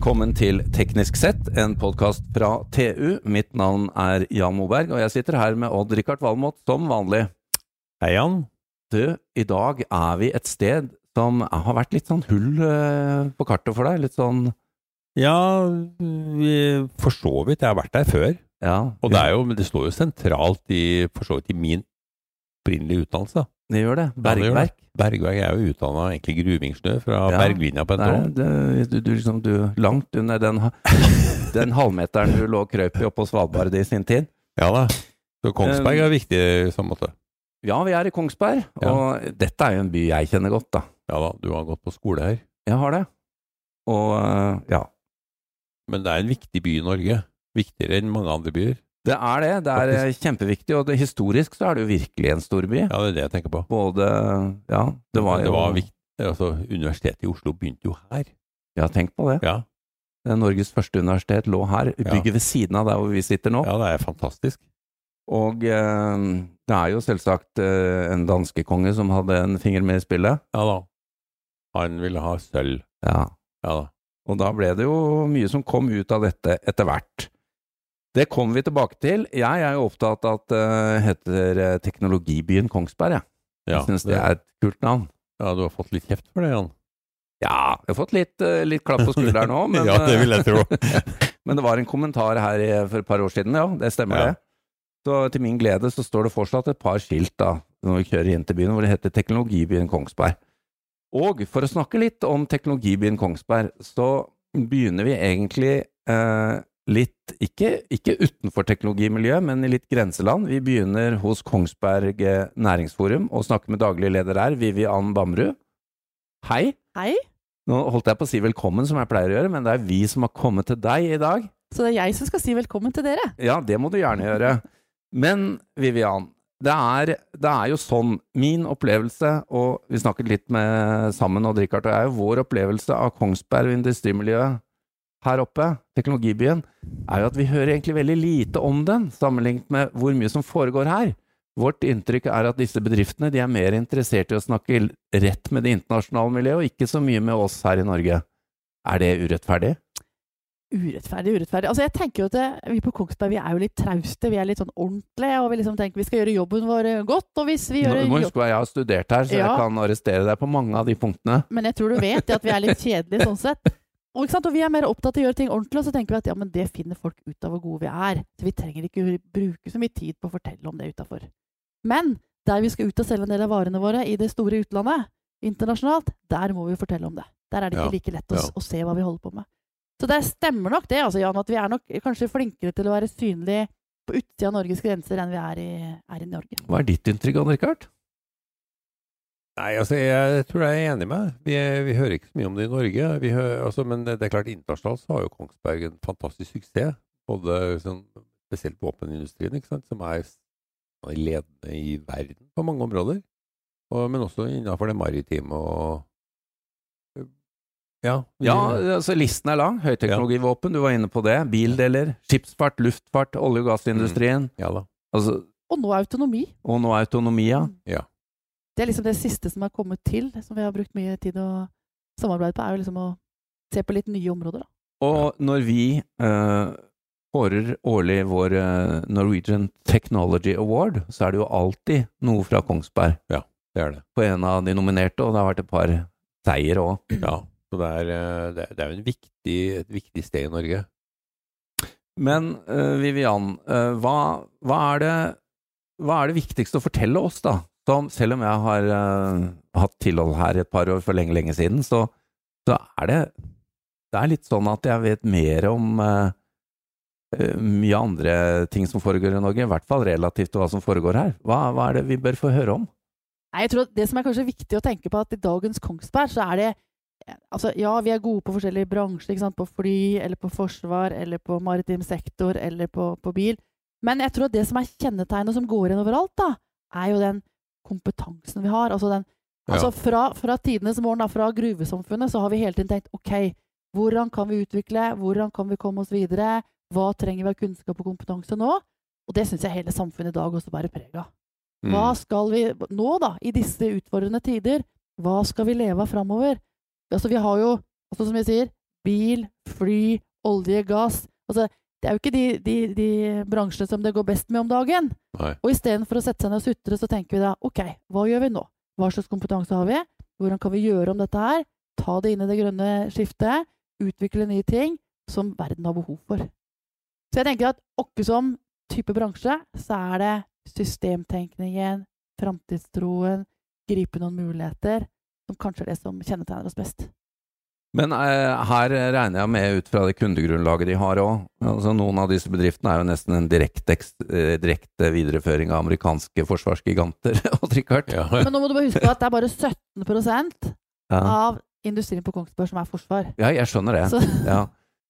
Velkommen til Teknisk sett, en podkast fra TU. Mitt navn er Jan Moberg, og jeg sitter her med Odd-Rikard Valmot som vanlig. Hei, Jan. Du, i dag er vi et sted som har vært litt sånn hull eh, på kartet for deg. Litt sånn Ja, vi, for så vidt. Jeg har vært der før. Ja. Og det, er jo, men det står jo sentralt i, for så vidt i min opprinnelige utdannelse. da. Det gjør det. Ja, det gjør Bergverk. Bergverk er jo utdanna egentlig gruveingeniør fra Ja, Bergvinja på NTH. du, du, liksom, du langt under den, den halvmeteren du lå og krøp i oppe på Svalbard i sin tid. Ja da. Så Kongsberg Um, er viktig i så måte. Ja, vi er i Kongsberg, Ja. og dette er jo en by jeg kjenner godt, da. Ja da, du har gått på skole her. Jeg har det. Og eh, ja. Men det er en viktig by i Norge. Viktigere enn mange andre byer. Det er det. Det er Faktisk. kjempeviktig, og det, historisk så er det jo virkelig en storby. Ja, det er det jeg tenker på. Både Ja, det var det var viktig. Altså, Universitetet i Oslo begynte jo her. Ja, tenk på det. Ja, Det er Norges første universitet lå her, Ja. bygget ved siden av der hvor vi sitter nå. ja det er fantastisk. Og eh, det er jo selvsagt eh, en danskekonge som hadde en finger med i spillet. Ja da. Han ville ha sølv. Ja. Ja da. Og da ble det jo mye som kom ut av dette etter hvert. Det kommer vi tilbake til. Jeg er jo opptatt av at det heter eh, Teknologibyen Kongsberg, jeg. Ja, Jeg syns det er et kult navn. ja, du har fått litt kjeft for det, Jan. Ja, jeg har fått litt, uh, litt klapp på skulderen nå, men, ja, det vil jeg tro. men det var en kommentar her i- for et par år siden, ja. Det stemmer Ja. det. Så til min glede så står det fortsatt et par skilt da, når vi kjører inn til byen, hvor det heter Teknologibyen Kongsberg. Og for å snakke litt om Teknologibyen Kongsberg, så begynner vi egentlig eh, litt, ikke, ikke utenfor teknologimiljøet, men i litt grenseland. Vi begynner hos Kongsberg eh, Næringsforum og snakker med daglig leder her, Vivian Bamrud. Hei! Hei, Nå holdt jeg på å si velkommen, som jeg pleier å gjøre, men det er vi som har kommet til deg i dag. så det er jeg som skal si velkommen til dere. Ja, det må du gjerne gjøre. Men Vivian, det er, det er jo sånn, min opplevelse, og vi snakket litt med sammen, og Richard og jeg, vår opplevelse av Kongsberg og industrimiljøet her oppe, teknologibyen, er jo at vi hører egentlig veldig lite om den, sammenlignet med hvor mye som foregår her. Vårt inntrykk er at disse bedriftene de er mer interessert i å snakke rett med det internasjonale miljøet, og ikke så mye med oss her i Norge. Er det urettferdig? Urettferdig, urettferdig. Altså, jeg tenker jo at vi på Kongsberg vi er jo litt trauste, vi er litt sånn ordentlige, og vi liksom tenker vi skal gjøre jobben vår godt. Og hvis vi gjør du må huske at jeg har studert her, så Ja. jeg kan arrestere deg på mange av de punktene. Men jeg tror du vet at vi er litt kjedelige sånn sett. Og, og vi er mer opptatt av å gjøre ting ordentlig, og så tenker vi at ja, men det finner folk ut av hvor gode vi er. Så vi trenger ikke bruke så mye tid på å fortelle om det utafor. Men der vi skal ut og selge en del av varene våre i det store utlandet, internasjonalt, der må vi fortelle om det. Der er det ikke Ja, like lett å, ja. å se hva vi holder på med. Så det stemmer nok det, altså, Jan, at vi er nok kanskje flinkere til å være synlige på utsida av Norges grenser enn vi er i, er i Norge. Hva er ditt inntrykk, Anne Rikard? Nei, altså, jeg tror jeg er enig med deg. Vi, vi hører ikke så mye om det i Norge. Vi hø altså, men det er klart, internasjonalt så har jo Kongsberg en fantastisk suksess. Både sånn, spesielt våpenindustrien, ikke sant, som er ledende i verden på mange områder. Og, men også innenfor det maritime og Ja. vi- Ja, altså listen er lang. Høyteknologivåpen, du var inne på det. Bildeler, skipsfart, luftfart, olje- og gassindustrien. ja da. Altså, Og nå autonomi. og nå autonomia. Det er liksom det siste som har kommet til, som vi har brukt mye tid å samarbeide på, er jo liksom å se på litt nye områder. Da. Og når vi eh, kårer årlig vår eh, Norwegian Technology Award, så er det jo alltid noe fra Kongsberg Ja, Det er det. på en av de nominerte, og det har vært et par seier òg. Ja. Så det er, eh, det er, jo en viktig, et viktig sted i Norge. Men uh, Vivian, eh, hva, hva, er det, hva er det viktigste å fortelle oss, da? Som, selv om jeg har uh, hatt tilhold her et par år for lenge, lenge siden, så, så er det det er litt sånn at jeg vet mer om eh, mye andre ting som foregår i Norge, i hvert fall relativt til hva som foregår her. Hva, hva er det vi bør få høre om? Nei, jeg tror Det som er kanskje viktig å tenke på, at i dagens Kongsberg så er det altså Ja, vi er gode på forskjellige bransjer, ikke sant? på fly, eller på forsvar, eller på maritim sektor, eller på, på bil. Men jeg tror at det som er kjennetegnet som går igjen overalt, da, er jo den kompetansen vi har. Altså, den, altså fra, fra tidenes morgen, da, fra gruvesamfunnet, så har vi hele tiden tenkt ok, hvordan kan vi utvikle, hvordan kan vi komme oss videre, hva trenger vi av kunnskap og kompetanse nå? Og det syns jeg hele samfunnet i dag også bærer preg av. Mm. Hva skal vi nå, da, i disse utfordrende tider, hva skal vi leve av framover? Altså, vi har jo, altså, som jeg sier, bil, fly, olje, gass. Altså, det er jo ikke de, de, de bransjene som det går best med om dagen. Nei. Og istedenfor å sette seg ned og sutre, så tenker vi da ok, hva gjør vi nå? Hva slags kompetanse har vi? Hvordan kan vi gjøre om dette her? Ta det inn i det grønne skiftet. Utvikle nye ting som verden har behov for. Så jeg tenker at åkke som type bransje, så er det systemtenkningen, framtidstroen, gripe noen muligheter, som kanskje er det som kjennetegner oss best. Men eh, her regner jeg med, ut fra det kundegrunnlaget de har òg altså, Noen av disse bedriftene er jo nesten en direkte, eh, videreføring av amerikanske forsvarsgiganter. Ja. Men nå må du bare huske på at det er bare 17 Ja. av industrien på Kongsberg som er forsvar. ja, jeg skjønner det. Ja.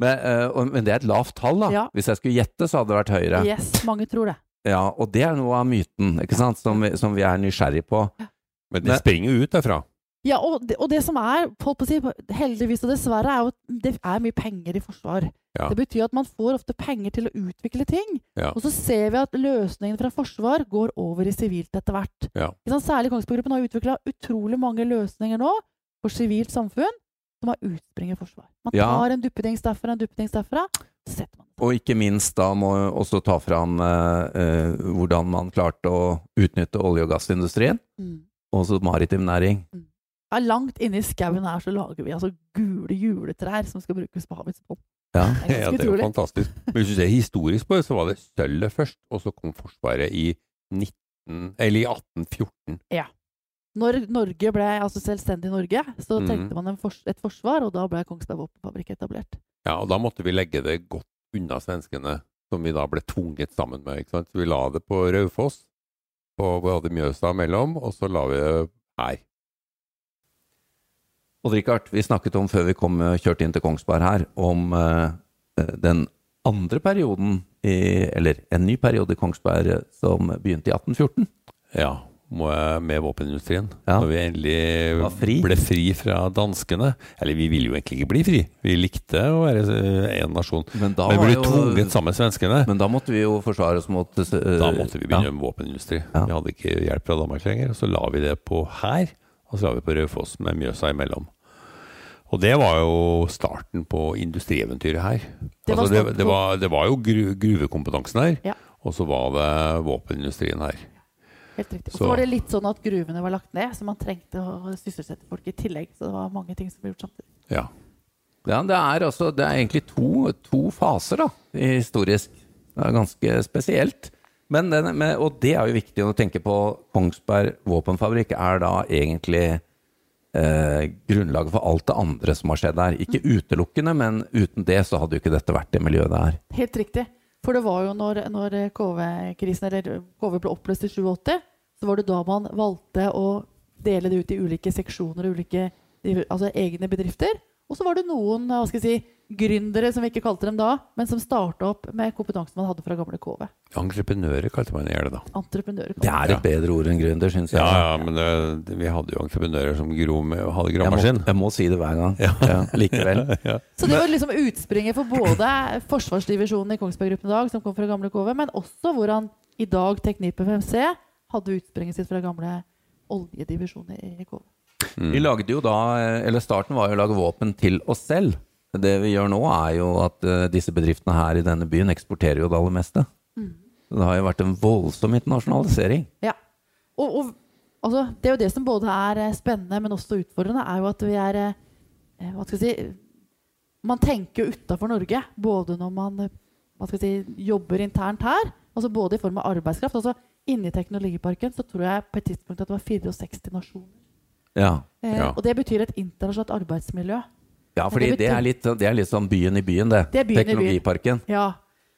Men, eh, men det er et lavt tall, da. Ja. Hvis jeg skulle gjette, så hadde det vært høyere. yes, mange tror det. Ja, Og det er noe av myten ikke sant? Som, vi, som vi er nysgjerrig på. Men de Men- springer jo ut derfra. Ja, og det, og det som er, si, heldigvis og dessverre, er jo at det er mye penger i forsvar. Ja. Det betyr at man får ofte penger til å utvikle ting. Ja. Og så ser vi at løsningen fra forsvar går over i sivilt etter hvert. Ja. Særlig Kongsberg Gruppen har utvikla utrolig mange løsninger nå for sivilt samfunn som har utspring i forsvar. Man tar en duppedings derfra, en duppedings derfra, setter man. Og ikke minst da må også ta fram eh, eh, hvordan man klarte å utnytte olje- og gassindustrien, Mm. og også maritim næring. Ja, langt inne i skauen her så lager vi altså gule juletrær som skal brukes på havets bånd. Ja. Det er Ja, det er jo fantastisk. Men hvis du ser historisk på det, så var det sølvet først, og så kom Forsvaret i 19, eller i 1814. Ja. Når Norge ble altså selvstendig Norge, så Mhm. trengte man en fors et forsvar, og da ble Kongsberg våpenfabrikk etablert. Ja, og da måtte vi legge det godt unna svenskene, som vi da ble tvunget sammen med. ikke sant? Så vi la det på Raufoss, på, vi hadde Mjøsa mellom, og så la vi det her. Odd Rikard, vi snakket om før vi kom og kjørte inn til Kongsberg her, om eh, den andre perioden, i, eller en ny periode i Kongsberg eh, som begynte i 1814. Ja, med våpenindustrien. Ja. Når vi endelig fri. ble fri fra danskene. Eller vi ville jo egentlig ikke bli fri. Vi likte å være én nasjon. Men da, Men vi ble jo- tvunget sammen med svenskene. Men da måtte vi jo forsvare oss mot uh, Da måtte vi begynne med våpenindustri. Ja. Vi hadde ikke hjelp fra Danmark lenger. Og så la vi det på her, og så la vi på Raufoss med Mjøsa imellom. Og det var jo starten på industrieventyret her. Det var altså, det, det, var, det var jo gru, gruvekompetansen her, Ja. og så var det våpenindustrien her. Helt riktig. Og Så- så var det litt sånn at gruvene var lagt ned, så man trengte å sysselsette folk i tillegg. Så det var mange ting som ble gjort samtidig. Ja. Ja, det er, altså, det er egentlig to, to faser da, historisk. Det er ganske spesielt. Men den, med, og det er jo viktig å tenke på. Kongsberg våpenfabrikk er da egentlig eh, grunnlaget for alt det andre som har skjedd der. Ikke utelukkende, men uten det så hadde jo ikke dette vært det miljøet det er. Helt riktig. For det var jo når, når KV-krisen, eller KV ble oppløst i 87, så var det da man valgte å dele det ut i ulike seksjoner og ulike altså egne bedrifter. Og så var det noen hva skal jeg si, gründere, som vi ikke kalte dem da, men som starta opp med kompetansen man hadde fra gamle KV. Entreprenører kalte man gjerne det da. Entreprenører. Det er et bedre ord enn gründer, syns jeg. Ja, ja, men det, det, vi hadde jo entreprenører som gro med, hadde jeg, må, gravemaskin. jeg må si det hver gang. Ja, likevel. ja. Så det var liksom utspringet for både forsvarsdivisjonen i Kongsberg Gruppen i dag, som kom fra gamle KV, men også hvordan i dag Teknipen 5C hadde utspringet sitt fra gamle oljedivisjoner i KV. Mm. Vi lagde jo da, eh, eller Starten var jo å lage våpen til oss selv. Det vi gjør nå, er jo at eh, disse bedriftene her i denne byen eksporterer jo det aller meste. Mm. Det har jo vært en voldsom internasjonalisering. Ja. Og, og altså, det er jo det som både er eh, spennende, men også utfordrende, er jo at vi er eh, Hva skal jeg si Man tenker jo utafor Norge, både når man hva skal jeg si, jobber internt her, altså både i form av arbeidskraft. altså Inni Teknologiparken så tror jeg på et tidspunkt at det var 64 nasjoner. Ja, Eh, Ja. Og det betyr et internasjonalt arbeidsmiljø. Ja fordi det det er, litt, det er litt sånn byen i byen, det. Det er byen i byen. Teknologiparken. Ja.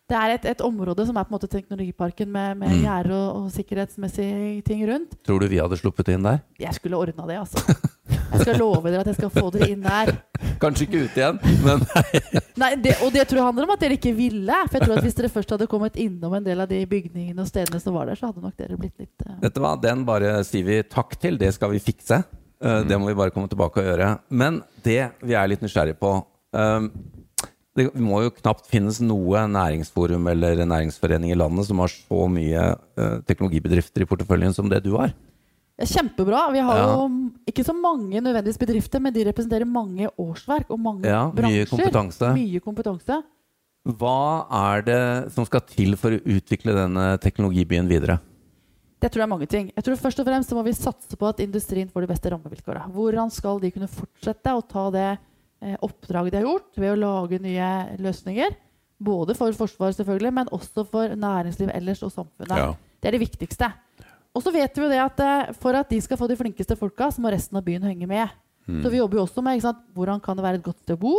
Det er et, et område som er på en måte Teknologiparken med, med Mm. gjerder og, og sikkerhetsmessige ting rundt. Tror du vi hadde sluppet inn der? Jeg skulle ordna det, altså. Jeg skal love dere at jeg skal få dere inn der. Kanskje ikke ut igjen, men Nei, det, Og det tror jeg handler om at dere ikke ville. For jeg tror at Hvis dere først hadde kommet innom en del av de bygningene og stedene som var der, så hadde nok dere blitt litt uh... du hva, den bare sier vi takk til. Det skal vi fikse. Eh, Det må vi bare komme tilbake og gjøre. Men det vi er litt nysgjerrige på eh, Det må jo knapt finnes noe næringsforum eller næringsforening i landet som har så mye eh, teknologibedrifter i porteføljen som det du har. Ja, Kjempebra. Vi har Ja. jo ikke så mange nødvendigvis bedrifter, men de representerer mange årsverk og mange Ja, mye bransjer. kompetanse. Mye kompetanse. Hva er det som skal til for å utvikle denne teknologibyen videre? Det tror det er mange ting. Jeg tror Først og fremst så må vi satse på at industrien får de beste rammevilkårene. Hvordan skal de kunne fortsette å ta det eh, oppdraget de har gjort ved å lage nye løsninger? Både for Forsvaret, selvfølgelig, men også for næringslivet ellers og samfunnet. Ja. Det er det viktigste. Og så vet vi jo det at eh, for at de skal få de flinkeste folka, så må resten av byen henge med. Mm. Så vi jobber jo også med ikke sant? hvordan kan det være et godt sted å bo?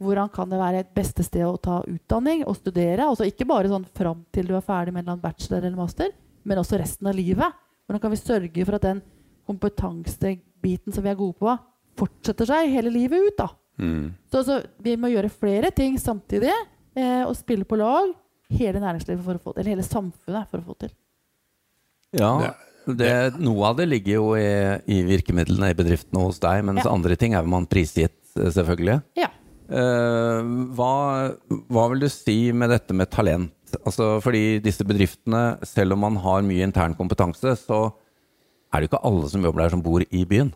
Hvordan kan det være et beste sted å ta utdanning og studere? Altså ikke bare sånn fram til du er ferdig med en bachelor eller master, men også resten av livet. Hvordan kan vi sørge for at den kompetansebiten som vi er gode på, fortsetter seg hele livet ut? da? Mm. Så, så vi må gjøre flere ting samtidig eh, og spille på lag hele næringslivet for å få til, eller hele samfunnet for å få til. Ja, det, noe av det ligger jo i, i virkemidlene i bedriftene hos deg, mens Ja. andre ting er jo man prisgitt, eh, selvfølgelig. Ja. Eh, hva, hva vil du si med dette med talent? Altså, fordi disse bedriftene, selv om man har mye intern kompetanse, så er det jo ikke alle som jobber der som bor i byen.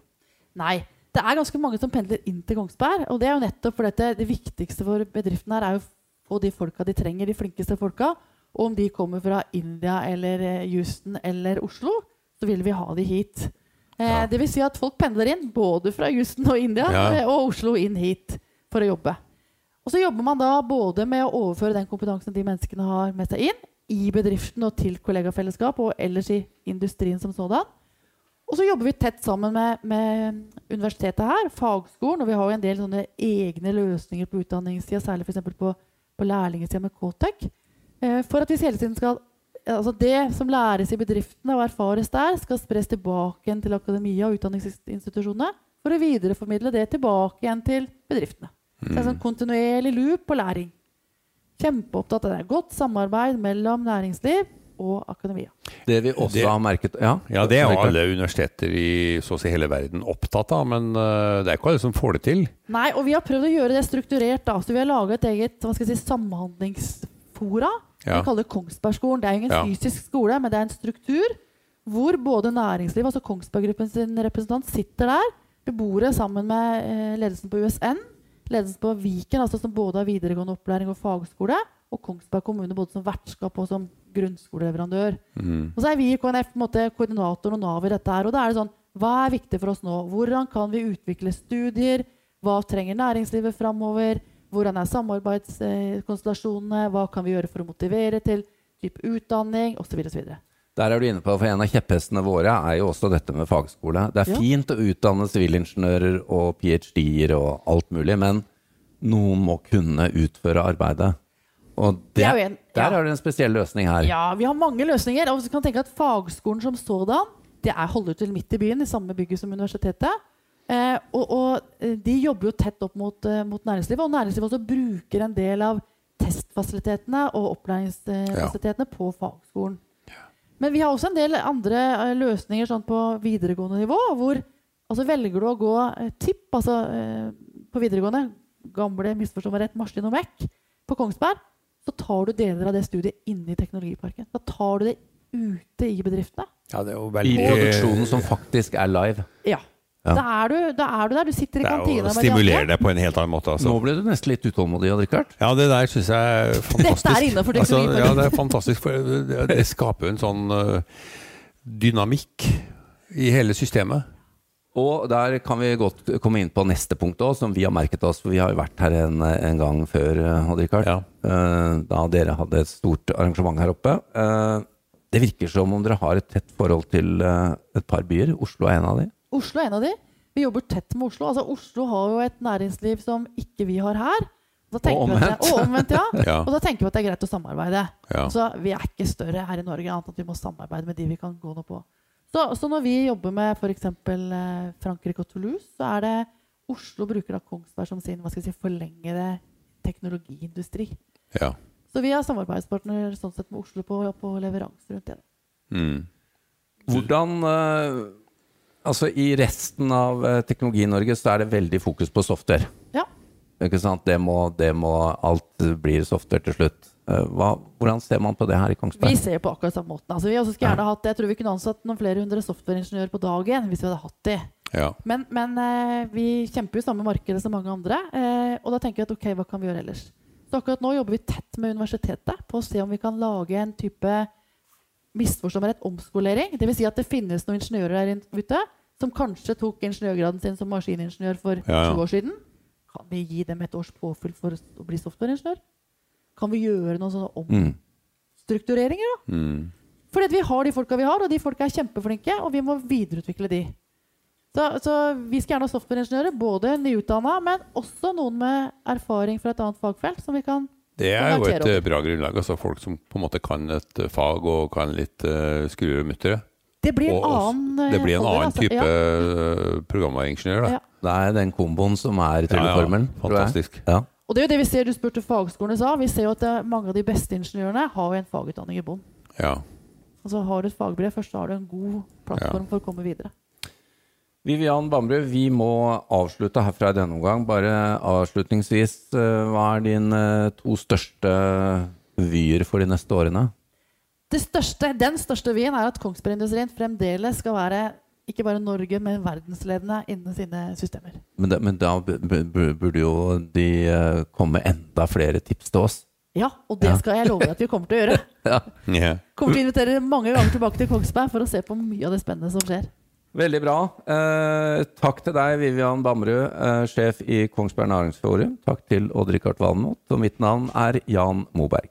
Nei. Det er ganske mange som pendler inn til Kongsberg. Og det er jo nettopp fordi det, det viktigste for bedriften her er jo å få de folka de trenger, de flinkeste folka. Og om de kommer fra India eller eh, Houston eller Oslo, så vil vi ha de hit. Eh, Ja. Det vil si at folk pendler inn både fra Houston og India Ja. eh, og Oslo inn hit for å jobbe. Og så jobber man da både med å overføre den kompetansen de menneskene har med seg inn, i bedriften og til kollegafellesskap og ellers i industrien som sådan. Og så jobber vi tett sammen med, med universitetet her, fagskolen, og vi har jo en del sånne egne løsninger på utdanningssida, særlig f.eks. på, på lærlingsida med K-Tech, eh, for at vi hele tiden skal Altså det som læres i bedriftene og erfares der, skal spres tilbake igjen til akademia og utdanningsinstitusjonene for å videreformidle det tilbake igjen til bedriftene. Så det er sånn kontinuerlig loop på læring. Kjempeopptatt av det. Godt samarbeid mellom næringsliv og akademia. Det vi også Det- har merket Ja, Ja, det er alle universiteter i så å si hele verden opptatt av, men øh, det er ikke alle som får det til. Nei, og vi har prøvd å gjøre det strukturert. da, så Vi har laga et eget hva skal jeg si, samhandlingsfora. Ja. Vi kaller det Kongsbergskolen. Det er jo ingen Ja. fysisk skole, men det er en struktur hvor både næringsliv, altså Kongsberg Gruppens sin representant, sitter der ved bordet sammen med eh, ledelsen på USN, ledelsen på Viken, altså som både har videregående opplæring og fagskole, og Kongsberg kommune både som vertskap og som grunnskoleleverandør. Mm. Og så er vi i KNF måte koordinator og nav i dette her. Og da er det sånn Hva er viktig for oss nå? Hvordan kan vi utvikle studier? Hva trenger næringslivet framover? Hvordan er samarbeidskonstellasjonene? Hva kan vi gjøre for å motivere til type utdanning? Osv. osv. Der er du inne på, for en av kjepphestene våre er jo også dette med fagskole. Det er Ja. fint å utdanne sivilingeniører og ph.d.-er og alt mulig, men noen må kunne utføre arbeidet. Og det, er en- der har er det en spesiell løsning her. Ja, vi har mange løsninger. Og vi kan tenke at fagskolen som sådan det er holder til midt i byen, i samme bygget som universitetet. Eh, og, og eh, de jobber jo tett opp mot, eh, mot næringslivet. Og næringslivet også bruker en del av testfasilitetene og opplæringsfasilitetene på fagskolen. Men vi har også en del andre eh, løsninger sånn på videregående nivå. hvor altså Velger du å gå eh, TIP, altså eh, på videregående, gamle misforstå meg rett, Marslin og mekk, på Kongsberg, så tar du deler av det studiet inne i Teknologiparken. Da tar du det ute i bedriftene. Ja, det er jo I produksjonen som faktisk er live. Ja. Ja. Da, er du, da er du der. Du sitter i kantina Det stimulerer deg på en helt annen måte. Altså. Nå ble du nesten litt utålmodig, Rikard. Ja, det der syns jeg er fantastisk. Dette er innenfor altså. Ja, det er fantastisk, for det, det skaper en sånn øh, dynamikk i hele systemet. Og der kan vi godt komme inn på neste punkt òg, som vi har merket oss. For vi har jo vært her en, en gang før, eh, Odd Rikard. Ja. Eh, Da dere hadde et stort arrangement her oppe. Eh, Det virker som om dere har et tett forhold til eh, et par byer. Oslo er en av de. Oslo er en av de. Vi jobber tett med Oslo. Altså, Oslo har jo et næringsliv som ikke vi har her. Og vi at omvendt. Og omvendt, ja. Ja. Og da tenker vi at det er greit å samarbeide. Ja. Så vi er ikke større her i Norge, annet enn at vi må samarbeide med de vi kan gå noe på. Så, så når vi jobber med f.eks. Eh, Frankrike og Toulouse, så er det Oslo bruker da Kongsberg som sin hva skal jeg si, forlengede teknologiindustri. Ja. Så vi er samarbeidspartner sånn sett med Oslo på, på leveranse rundt det. Mm. Hvordan eh, Altså, i resten av eh, Teknologi-Norge så er det veldig fokus på software. Ja. Ikke sant? Det må, det må Alt blir software til slutt. Eh, hva, hvordan ser man på det her i Kongsberg? Vi ser på akkurat samme måten. Altså, vi også skulle gjerne hatt, jeg tror vi kunne ansatt noen flere hundre softwareingeniører på dagen hvis vi hadde hatt de. Ja. Men, men eh, vi kjemper jo samme markedet som mange andre. Eh, og da tenker jeg at ok, hva kan vi gjøre ellers? Så akkurat nå jobber vi tett med universitetet på å se om vi kan lage en type misforstå meg rett, omskolering. Dvs. Si at det finnes noen ingeniører der ute som kanskje tok ingeniørgraden sin som maskiningeniør for Ja, ja. 20 år siden. Kan vi gi dem et års påfyll for å bli softwareingeniør? Kan vi gjøre noen sånne Mm. omstruktureringer? da? Mm. Fordi vi har de folka vi har, og de folka er kjempeflinke, og vi må videreutvikle de. Så, så vi skal gjerne ha softwareingeniører, både nyutdanna, men også noen med erfaring fra et annet fagfelt. som vi kan... Det er jo et eh, bra grunnlag. altså Folk som på en måte kan et eh, fag og kan litt uh, skruer og muttere. Det blir en Og annen eh, Det blir en annen altså. type Ja. eh, programvareingeniør. da. Ja. Det er den komboen som er trylleformelen, tror jeg. Fantastisk. Ja. Og det er jo det vi ser du spurte fagskolene sa. Vi ser jo at eh, mange av de beste ingeniørene har jo en fagutdanning i bånn. Ja. Altså har du et fagbrev først, så har du en god plattform for å komme videre. Vivian Bambrud, vi må avslutte herfra i denne omgang. Bare avslutningsvis, eh, hva er dine to største vyer for de neste årene? Det største, den største vyen er at Kongsberg-industrien fremdeles skal være ikke bare Norge, men verdensledende innen sine systemer. Men, da- men da bu- bu- burde jo de komme komme enda flere tips til oss. Ja, og det skal jeg love deg at vi kommer til å gjøre. Ja. yeah. Kommer til å invitere mange ganger tilbake til Kongsberg for å se på mye av det spennende som skjer. Veldig bra. Eh, takk til deg, Vivian Bamrud, eh, sjef i Kongsberg Næringsforum. Takk til Odd-Rikard Valmot. Og mitt navn er Jan Moberg.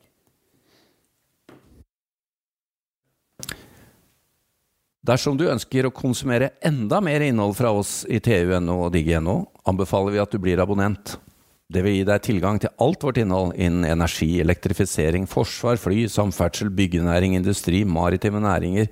Dersom du ønsker å konsumere enda mer innhold fra oss i TU.no og Digi.no, anbefaler vi at du blir abonnent. Det vil gi deg tilgang til alt vårt innhold innen energi, elektrifisering, forsvar, fly, samferdsel, byggenæring, industri, maritime næringer,